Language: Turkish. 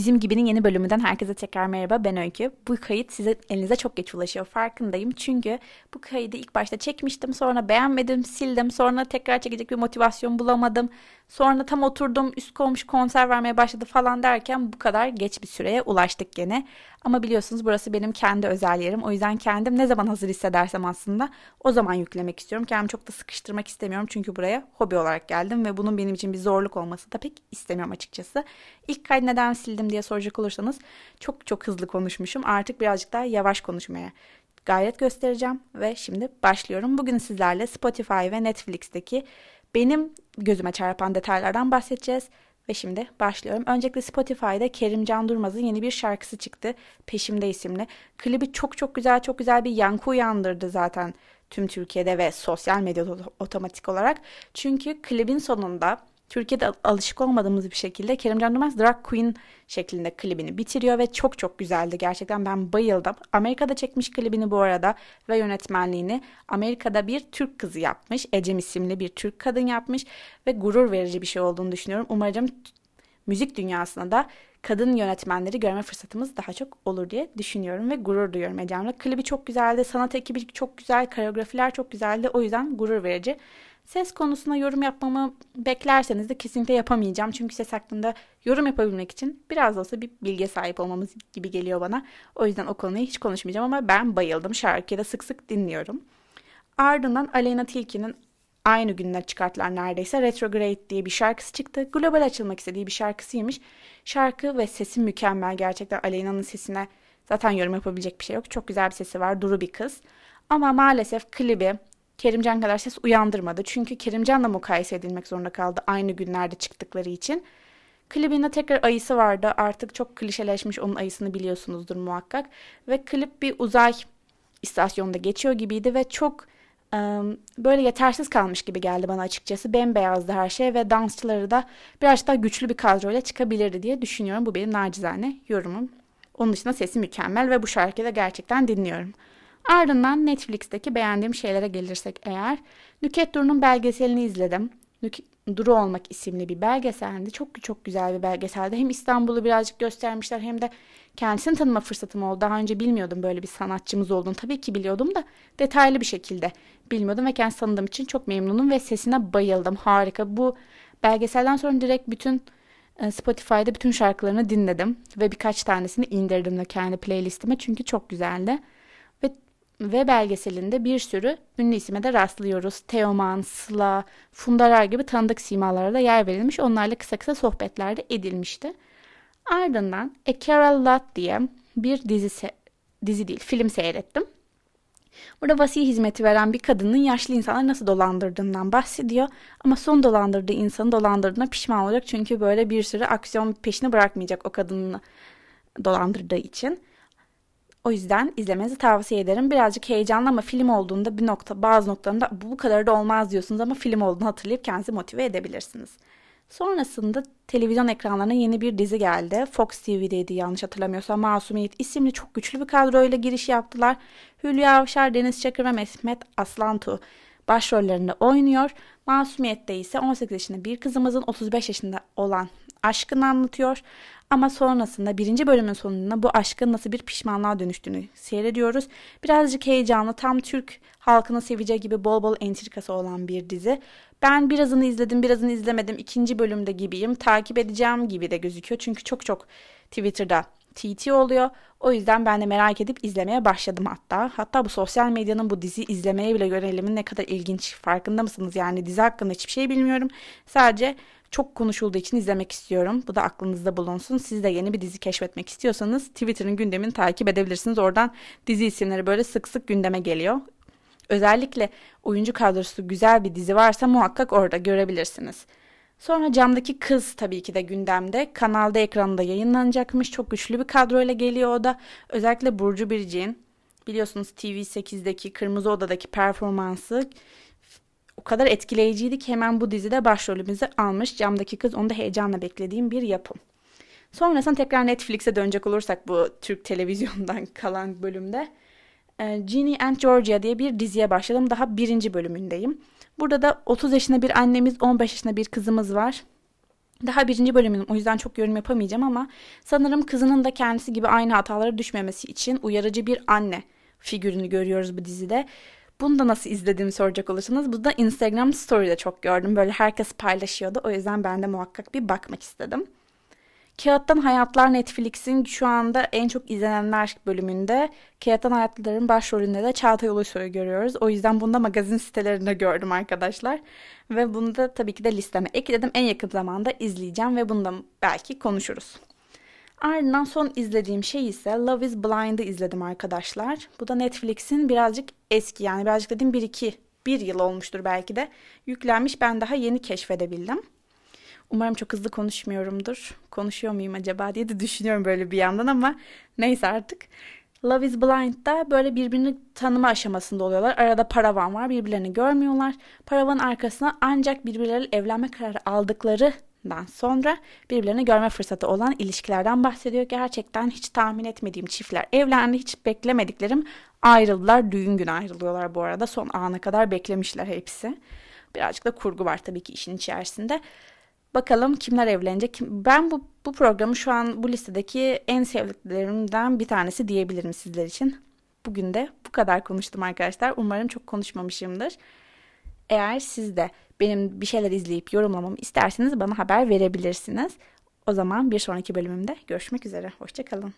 Bizim Gibi'nin yeni bölümünden herkese tekrar merhaba ben Öykü. Bu kayıt size elinize çok geç ulaşıyor farkındayım. Çünkü bu kaydı ilk başta çekmiştim sonra beğenmedim sildim sonra tekrar çekecek bir motivasyon bulamadım. Sonra tam oturdum üst komşu konser vermeye başladı falan derken bu kadar geç bir süreye ulaştık gene. Ama biliyorsunuz burası benim kendi özel yerim. O yüzden kendim ne zaman hazır hissedersem aslında o zaman yüklemek istiyorum. Kendimi çok da sıkıştırmak istemiyorum. Çünkü buraya hobi olarak geldim ve bunun benim için bir zorluk olması da pek istemiyorum açıkçası. İlk kaydı neden sildim diye soracak olursanız çok çok hızlı konuşmuşum. Artık birazcık daha yavaş konuşmaya gayret göstereceğim ve şimdi başlıyorum. Bugün sizlerle Spotify ve Netflix'teki benim gözüme çarpan detaylardan bahsedeceğiz. Ve şimdi başlıyorum. Öncelikle Spotify'da Kerimcan Durmaz'ın yeni bir şarkısı çıktı. Peşimde isimli. Klibi çok çok güzel, çok güzel bir yankı uyandırdı zaten tüm Türkiye'de ve sosyal medyada otomatik olarak. Çünkü klibin sonunda Türkiye'de alışık olmadığımız bir şekilde Kerimcan Durmaz Drag Queen şeklinde klibini bitiriyor ve çok çok güzeldi. Gerçekten ben bayıldım. Amerika'da çekmiş klibini bu arada ve yönetmenliğini Amerika'da bir Türk kızı yapmış. Ecem isimli bir Türk kadın yapmış ve gurur verici bir şey olduğunu düşünüyorum. Umarım müzik dünyasında da kadın yönetmenleri görme fırsatımız daha çok olur diye düşünüyorum ve gurur duyuyorum Ecem'le. Klibi çok güzeldi, sanat ekibi çok güzel, koreografiler çok güzeldi. O yüzden gurur verici. Ses konusuna yorum yapmamı beklerseniz de kesinlikle yapamayacağım. Çünkü ses hakkında yorum yapabilmek için biraz da olsa bir bilgiye sahip olmamız gibi geliyor bana. O yüzden o konuyu hiç konuşmayacağım ama ben bayıldım. Şarkıyı da sık sık dinliyorum. Ardından Aleyna Tilki'nin aynı günler çıkarttılar neredeyse. Retrograde diye bir şarkısı çıktı. Global açılmak istediği bir şarkısıymış. Şarkı ve sesi mükemmel. Gerçekten Aleyna'nın sesine zaten yorum yapabilecek bir şey yok. Çok güzel bir sesi var. Duru bir kız. Ama maalesef klibi Kerimcan kadar ses uyandırmadı. Çünkü Kerimcan'la mukayese edilmek zorunda kaldı aynı günlerde çıktıkları için. Klibinde tekrar ayısı vardı. Artık çok klişeleşmiş onun ayısını biliyorsunuzdur muhakkak. Ve klip bir uzay istasyonunda geçiyor gibiydi ve çok böyle yetersiz kalmış gibi geldi bana açıkçası. Bembeyazdı her şey ve dansçıları da biraz daha güçlü bir kadroyla çıkabilirdi diye düşünüyorum. Bu benim nacizane yorumum. Onun dışında sesi mükemmel ve bu şarkıyı da gerçekten dinliyorum. Ardından Netflix'teki beğendiğim şeylere gelirsek eğer Nüket Duru'nun belgeselini izledim. Nük Duru Olmak isimli bir belgeseldi. Çok çok güzel bir belgeseldi. Hem İstanbul'u birazcık göstermişler hem de kendisini tanıma fırsatım oldu. Daha önce bilmiyordum böyle bir sanatçımız olduğunu. Tabii ki biliyordum da detaylı bir şekilde bilmiyordum ve kendisi tanıdığım için çok memnunum ve sesine bayıldım. Harika. Bu belgeselden sonra direkt bütün e, Spotify'da bütün şarkılarını dinledim ve birkaç tanesini indirdim de kendi playlistime çünkü çok güzeldi ve belgeselinde bir sürü ünlü isime de rastlıyoruz. Teoman, Sıla, Fundarar gibi tanıdık simalara da yer verilmiş. Onlarla kısa kısa sohbetler de edilmişti. Ardından A Carol Lot diye bir dizi, dizi değil film seyrettim. Burada vasi hizmeti veren bir kadının yaşlı insanları nasıl dolandırdığından bahsediyor. Ama son dolandırdığı insanı dolandırdığına pişman olacak. Çünkü böyle bir sürü aksiyon peşini bırakmayacak o kadını dolandırdığı için. O yüzden izlemenizi tavsiye ederim. Birazcık heyecanlı ama film olduğunda bir nokta bazı noktalarında bu, bu kadar da olmaz diyorsunuz ama film olduğunu hatırlayıp kendinizi motive edebilirsiniz. Sonrasında televizyon ekranlarına yeni bir dizi geldi. Fox TV'deydi yanlış hatırlamıyorsam. Masumiyet isimli çok güçlü bir kadroyla giriş yaptılar. Hülya Avşar, Deniz Çakır ve Mehmet Aslantu başrollerinde oynuyor. Masumiyet'te ise 18 yaşında bir kızımızın 35 yaşında olan aşkını anlatıyor. Ama sonrasında birinci bölümün sonunda bu aşkın nasıl bir pişmanlığa dönüştüğünü seyrediyoruz. Birazcık heyecanlı, tam Türk halkını seveceği gibi bol bol entrikası olan bir dizi. Ben birazını izledim, birazını izlemedim. İkinci bölümde gibiyim. Takip edeceğim gibi de gözüküyor. Çünkü çok çok Twitter'da TT oluyor. O yüzden ben de merak edip izlemeye başladım hatta. Hatta bu sosyal medyanın bu dizi izlemeye bile yönelimin ne kadar ilginç farkında mısınız? Yani dizi hakkında hiçbir şey bilmiyorum. Sadece çok konuşulduğu için izlemek istiyorum. Bu da aklınızda bulunsun. Siz de yeni bir dizi keşfetmek istiyorsanız Twitter'ın gündemini takip edebilirsiniz. Oradan dizi isimleri böyle sık sık gündeme geliyor. Özellikle oyuncu kadrosu güzel bir dizi varsa muhakkak orada görebilirsiniz. Sonra camdaki kız tabii ki de gündemde. Kanalda ekranda yayınlanacakmış. Çok güçlü bir kadroyla geliyor o da. Özellikle Burcu Biricik'in biliyorsunuz TV8'deki Kırmızı Oda'daki performansı o kadar etkileyiciydi ki hemen bu dizide başrolümüzü almış. Camdaki kız onu da heyecanla beklediğim bir yapım. Sonrasında tekrar Netflix'e dönecek olursak bu Türk televizyondan kalan bölümde e, Ginny and Georgia diye bir diziye başladım. Daha birinci bölümündeyim. Burada da 30 yaşında bir annemiz, 15 yaşında bir kızımız var. Daha birinci bölümüm o yüzden çok yorum yapamayacağım ama sanırım kızının da kendisi gibi aynı hatalara düşmemesi için uyarıcı bir anne figürünü görüyoruz bu dizide. Bunu da nasıl izlediğimi soracak olursanız bu da Instagram Story'de çok gördüm. Böyle herkes paylaşıyordu. O yüzden ben de muhakkak bir bakmak istedim. Kağıttan Hayatlar Netflix'in şu anda en çok izlenenler bölümünde Kağıttan Hayatların başrolünde de Çağatay Ulusoy'u görüyoruz. O yüzden bunu da magazin sitelerinde gördüm arkadaşlar. Ve bunu da tabii ki de listeme ekledim. En yakın zamanda izleyeceğim ve bundan belki konuşuruz. Ardından son izlediğim şey ise Love is Blind'ı izledim arkadaşlar. Bu da Netflix'in birazcık eski yani birazcık dedim 1-2 bir yıl olmuştur belki de yüklenmiş ben daha yeni keşfedebildim. Umarım çok hızlı konuşmuyorumdur. Konuşuyor muyum acaba diye de düşünüyorum böyle bir yandan ama neyse artık. Love is Blind'da böyle birbirini tanıma aşamasında oluyorlar. Arada paravan var. Birbirlerini görmüyorlar. Paravanın arkasına ancak birbirleriyle evlenme kararı aldıklarından sonra birbirlerini görme fırsatı olan ilişkilerden bahsediyor. Gerçekten hiç tahmin etmediğim çiftler evlendi. Hiç beklemediklerim ayrıldılar. Düğün günü ayrılıyorlar bu arada. Son ana kadar beklemişler hepsi. Birazcık da kurgu var tabii ki işin içerisinde. Bakalım kimler evlenecek. Ben bu, bu programı şu an bu listedeki en sevdiklerimden bir tanesi diyebilirim sizler için. Bugün de bu kadar konuştum arkadaşlar. Umarım çok konuşmamışımdır. Eğer siz de benim bir şeyler izleyip yorumlamamı isterseniz bana haber verebilirsiniz. O zaman bir sonraki bölümümde görüşmek üzere. Hoşçakalın.